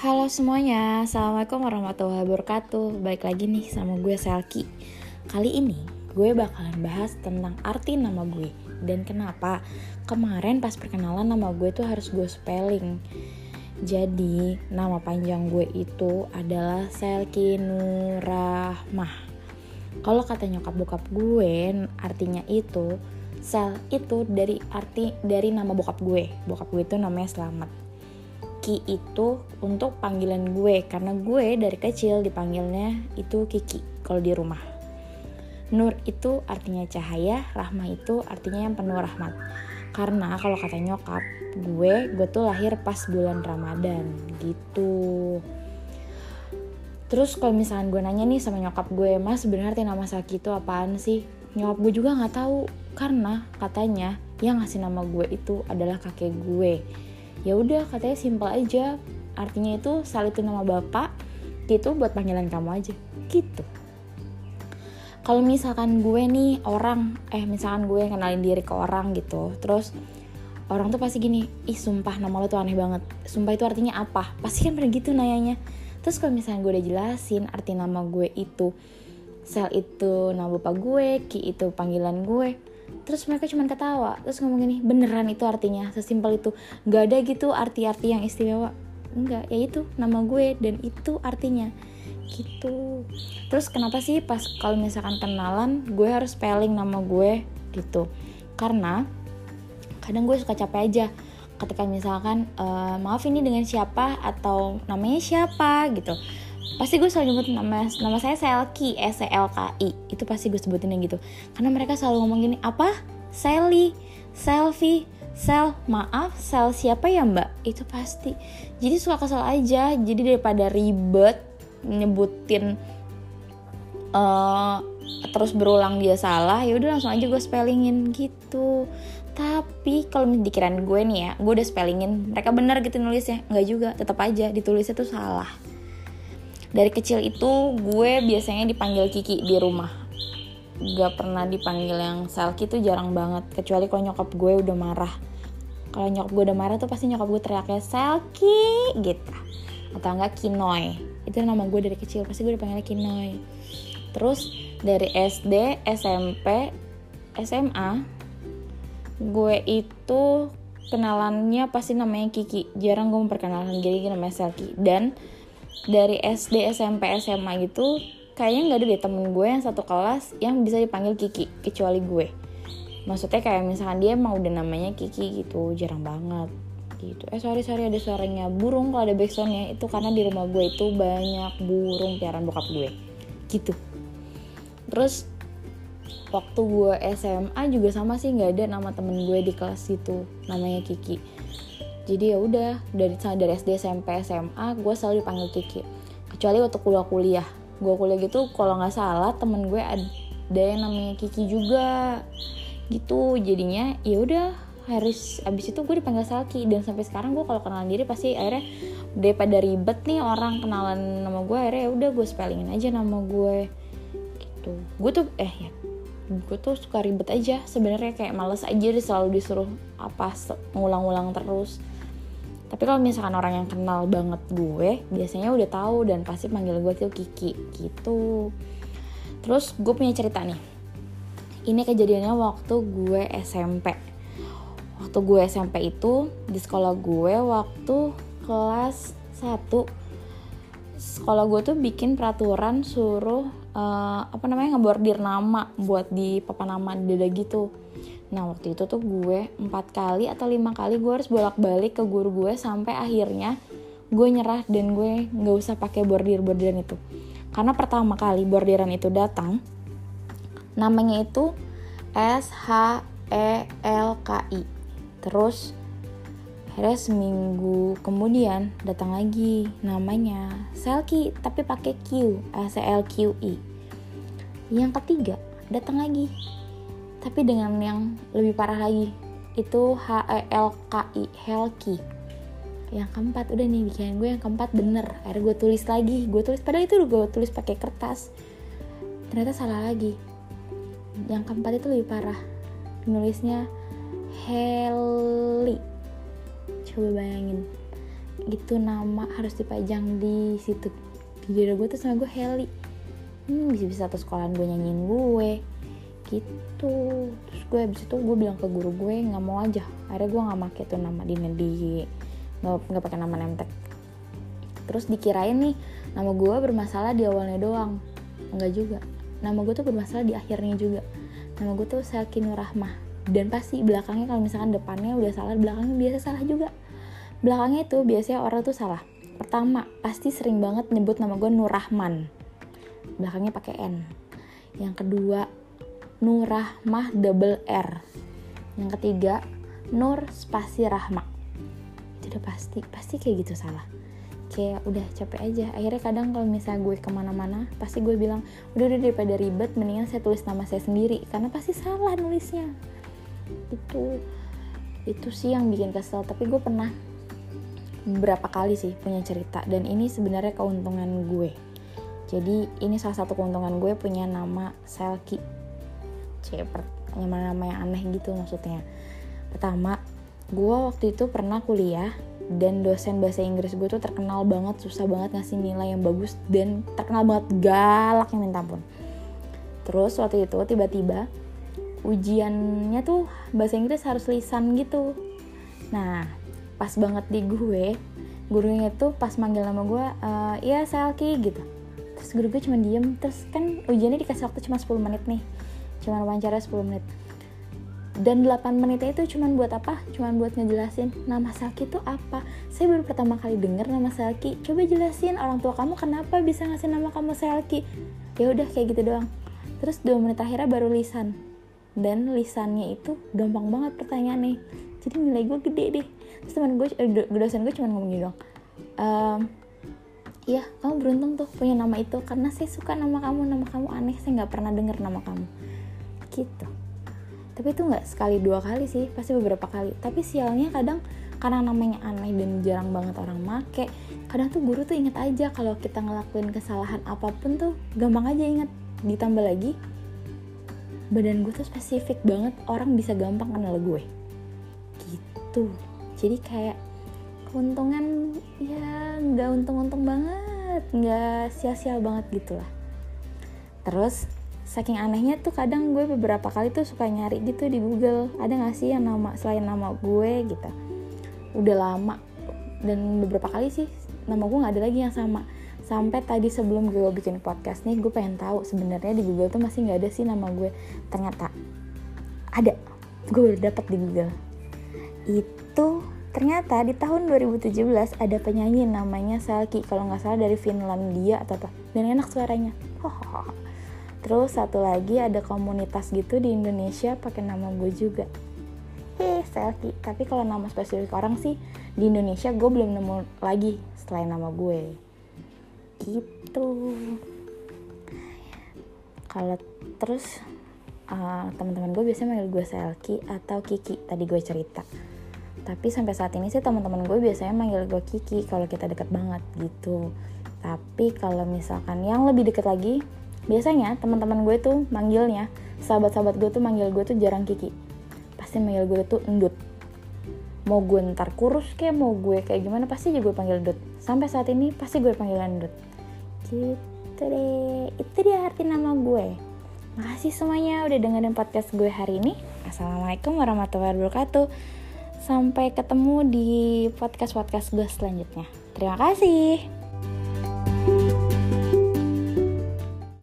Halo semuanya, Assalamualaikum warahmatullahi wabarakatuh. Balik lagi nih sama gue Selki. Kali ini gue bakalan bahas tentang arti nama gue Dan kenapa kemarin pas perkenalan nama gue tuh harus gue spelling. Jadi nama panjang gue itu adalah Selki Nurahmah. Kalau kata nyokap bokap gue artinya itu Sel itu dari arti dari nama bokap gue. Bokap gue itu namanya Selamat Ki itu untuk panggilan gue karena gue dari kecil dipanggilnya itu Kiki kalau di rumah. Nur itu artinya cahaya, Rahmah itu artinya yang penuh rahmat. Karena kalau kata nyokap gue, gue tuh lahir pas bulan Ramadan gitu. Terus kalau misalkan gue nanya nih sama nyokap gue, mas sebenarnya nama Saki itu apaan sih? Nyokap gue juga nggak tahu karena katanya yang ngasih nama gue itu adalah kakek gue ya udah katanya simpel aja. Artinya itu sal itu nama bapak gitu buat panggilan kamu aja. Gitu. Kalau misalkan gue nih orang eh misalkan gue kenalin diri ke orang gitu terus orang tuh pasti gini ih sumpah nama lo tuh aneh banget. Sumpah itu artinya apa? Pasti kan pernah gitu nanyanya. Terus kalau misalnya gue udah jelasin arti nama gue itu sel itu nama bapak gue ki itu panggilan gue terus mereka cuma ketawa. Terus ngomong gini beneran itu artinya? Sesimpel itu. Nggak ada gitu arti-arti yang istimewa. Enggak ya itu nama gue dan itu artinya. Gitu. Terus kenapa sih pas kalau misalkan kenalan gue harus spelling nama gue gitu? Karena kadang gue suka capek aja. Ketika misalkan e, maaf ini dengan siapa atau namanya siapa? gitu pasti gue selalu nyebut nama nama saya Selki S L K I. Itu pasti gue sebutin gitu. Karena mereka selalu ngomong gini apa? Sally? Selfie sel maaf sel siapa ya mbak? Itu pasti. Jadi suka kesel aja. Jadi daripada ribet nyebutin uh, terus berulang dia salah ya udah langsung aja gue spellingin gitu. Tapi kalau dikirain gue nih ya gue udah spellingin mereka bener gitu nulisnya. Nggak juga tetap aja ditulisnya tuh salah dari kecil itu gue biasanya dipanggil Kiki di rumah. Gak pernah dipanggil yang Selki tuh jarang banget kecuali kalau nyokap gue udah marah. Kalau nyokap gue udah marah tuh pasti nyokap gue teriaknya Selki! gitu. Atau enggak Kinoy. Itu nama gue dari kecil pasti gue dipanggilnya Kinoy. Terus dari SD SMP SMA gue itu kenalannya pasti namanya Kiki. Jarang gue memperkenalkan diri namanya Selki. Dan dari SD SMP SMA gitu kayaknya nggak ada deh temen gue yang satu kelas yang bisa dipanggil Kiki kecuali gue. Maksudnya kayak misalkan dia mau udah namanya Kiki gitu jarang banget gitu. Eh sorry sorry ada suaranya burung kalau ada backsoundnya. Itu karena di rumah gue itu banyak burung piaran bokap gue. Gitu. Terus waktu gue SMA juga sama sih nggak ada nama temen gue di kelas itu namanya Kiki jadi ya udah dari dari SD SMP SMA gue selalu dipanggil Kiki. Kecuali waktu kuliah kuliah. Gue kuliah gitu kalau nggak salah temen gue ada yang namanya Kiki juga. Gitu jadinya ya udah harus abis itu gue dipanggil Salki. Dan sampai sekarang gue kalau kenalan diri pasti akhirnya daripada ribet nih orang kenalan nama gue akhirnya ya udah gue spellingin aja nama gue gitu. Gue tuh eh ya gue tuh suka ribet aja sebenarnya. Kayak males aja selalu disuruh apa ngulang-ulang terus tapi kalau misalkan orang yang kenal banget gue biasanya udah tahu dan pasti panggil gue tuh Kiki gitu. Terus gue punya cerita nih. Ini kejadiannya waktu gue SMP waktu gue SMP itu di sekolah gue waktu kelas 1 sekolah gue tuh bikin peraturan suruh uh, apa namanya ngebordir nama buat di papan nama dada gitu Nah waktu itu tuh gue empat kali atau lima kali gue harus bolak-balik ke guru gue sampai akhirnya gue nyerah dan gue nggak usah pakai bordir-bordiran itu. Karena pertama kali bordiran itu datang, namanya itu S H E L K I. Terus akhirnya seminggu kemudian datang lagi namanya Selki tapi pakai Q S L Q I. Yang ketiga datang lagi tapi dengan yang lebih parah lagi itu H E L K I Helki. Yang keempat udah nih bikin gue yang keempat bener. Akhirnya gue tulis lagi gue tulis padahal itu gue tulis pakai kertas. Ternyata salah lagi. Yang keempat itu lebih parah. Nulisnya Heli. Coba bayangin. Gitu nama harus dipajang di situ. Di diri gue tuh sama gue Heli. Hmm, bisa-bisa satu sekolahan gue nyanyiin gue gitu. Terus gue abis itu gue bilang ke guru gue nggak mau aja. Akhirnya gue nggak make tuh nama di di nggak nggak pakai nama nemtek. Terus dikirain nih nama gue bermasalah di awalnya doang. Enggak juga. Nama gue tuh bermasalah di akhirnya juga. Nama gue tuh Selki Nurrahmah dan pasti belakangnya kalau misalkan depannya udah salah belakangnya biasa salah juga. Belakangnya itu biasanya orang tuh salah. Pertama pasti sering banget nyebut nama gue Nurrahman belakangnya pakai N. Yang kedua Nurrahmah double R. Yang ketiga Nur spasi Rahma tidak pasti pasti kayak gitu salah. Kayak udah capek aja. Akhirnya kadang kalau misalnya gue ke mana-mana pasti gue bilang udah udah daripada ribet mendingan saya tulis nama saya sendiri. Karena pasti salah nulisnya. Itu itu sih yang bikin kesel. Tapi gue pernah beberapa kali sih punya cerita. Dan ini sebenarnya keuntungan gue. Jadi ini salah satu keuntungan gue punya nama Selki Cepet nama-nama yang aneh gitu maksudnya. Pertama gue waktu itu pernah kuliah dan dosen bahasa Inggris gue tuh terkenal banget susah banget ngasih nilai yang bagus dan terkenal banget galak yang minta pun terus waktu itu tiba-tiba ujiannya tuh bahasa Inggris harus lisan gitu. Nah pas banget di gue gurunya tuh pas manggil nama gue uh, iya Selki gitu. Terus guru gue cuma diem terus kan ujiannya dikasih waktu cuma 10 menit nih cuma wawancara 10 menit. Dan 8 menitnya itu cuma buat apa? cuma buat ngejelasin nama Selki itu apa? Saya baru pertama kali denger nama Selki coba jelasin orang tua kamu kenapa bisa ngasih nama kamu Selki ya udah kayak gitu doang. Terus 2 menit akhirnya baru lisan. Dan lisannya itu gampang banget pertanyaan nih jadi nilai gue gede deh. Terus teman gue eh, dosen gue cuma ngomong gitu dong ehm, ya kamu beruntung tuh punya nama itu karena saya suka nama kamu nama kamu aneh saya nggak pernah dengar nama kamu gitu. Tapi itu nggak sekali dua kali sih pasti beberapa kali. Tapi sialnya kadang karena namanya aneh dan jarang banget orang make kadang tuh guru tuh inget aja kalau kita ngelakuin kesalahan apa pun tuh gampang aja inget. Ditambah lagi badan gue tuh spesifik banget orang bisa gampang kenal gue. Gitu. Jadi kayak keuntungan ya nggak untung-untung banget nggak sia-sia banget gitu lah terus saking anehnya tuh kadang gue beberapa kali tuh suka nyari gitu di Google. Ada gak sih yang nama selain nama gue gitu? Udah lama. Dan beberapa kali sih nama gue nggak ada lagi yang sama. Sampai tadi sebelum gue bikin podcast nih gue pengen tahu sebenarnya di Google tuh masih nggak ada sih nama gue. Ternyata ada. Gue baru dapet di Google. Itu ternyata di tahun 2017 ada penyanyi namanya Salki kalau nggak salah dari Finlandia atau apa. Dan enak suaranya terus satu lagi ada komunitas gitu di Indonesia pakai nama gue juga. Heh Salki tapi kalau nama spesifik orang sih di Indonesia gue belum nemu lagi selain nama gue. Gitu. Kalau terus uh, teman-teman gue biasanya manggil gue Selki atau Kiki. Tadi gue cerita. Tapi sampai saat ini sih teman-teman gue biasanya manggil gue Kiki kalau kita deket banget gitu. Tapi kalau misalkan yang lebih deket lagi biasanya teman-teman gue tuh manggilnya sahabat-sahabat gue tuh manggil gue tuh jarang Kiki. Pasti manggil gue tuh endut. Mau gue ntar kurus kayak mau gue kayak gimana pasti juga gue panggil endut. Sampai saat ini pasti gue panggil endut. Gitu deh itu dia arti nama gue. Makasih semuanya udah dengerin podcast gue hari ini. Assalamualaikum warahmatullahi wabarakatuh. Sampai ketemu di podcast podcast gue selanjutnya. Terima kasih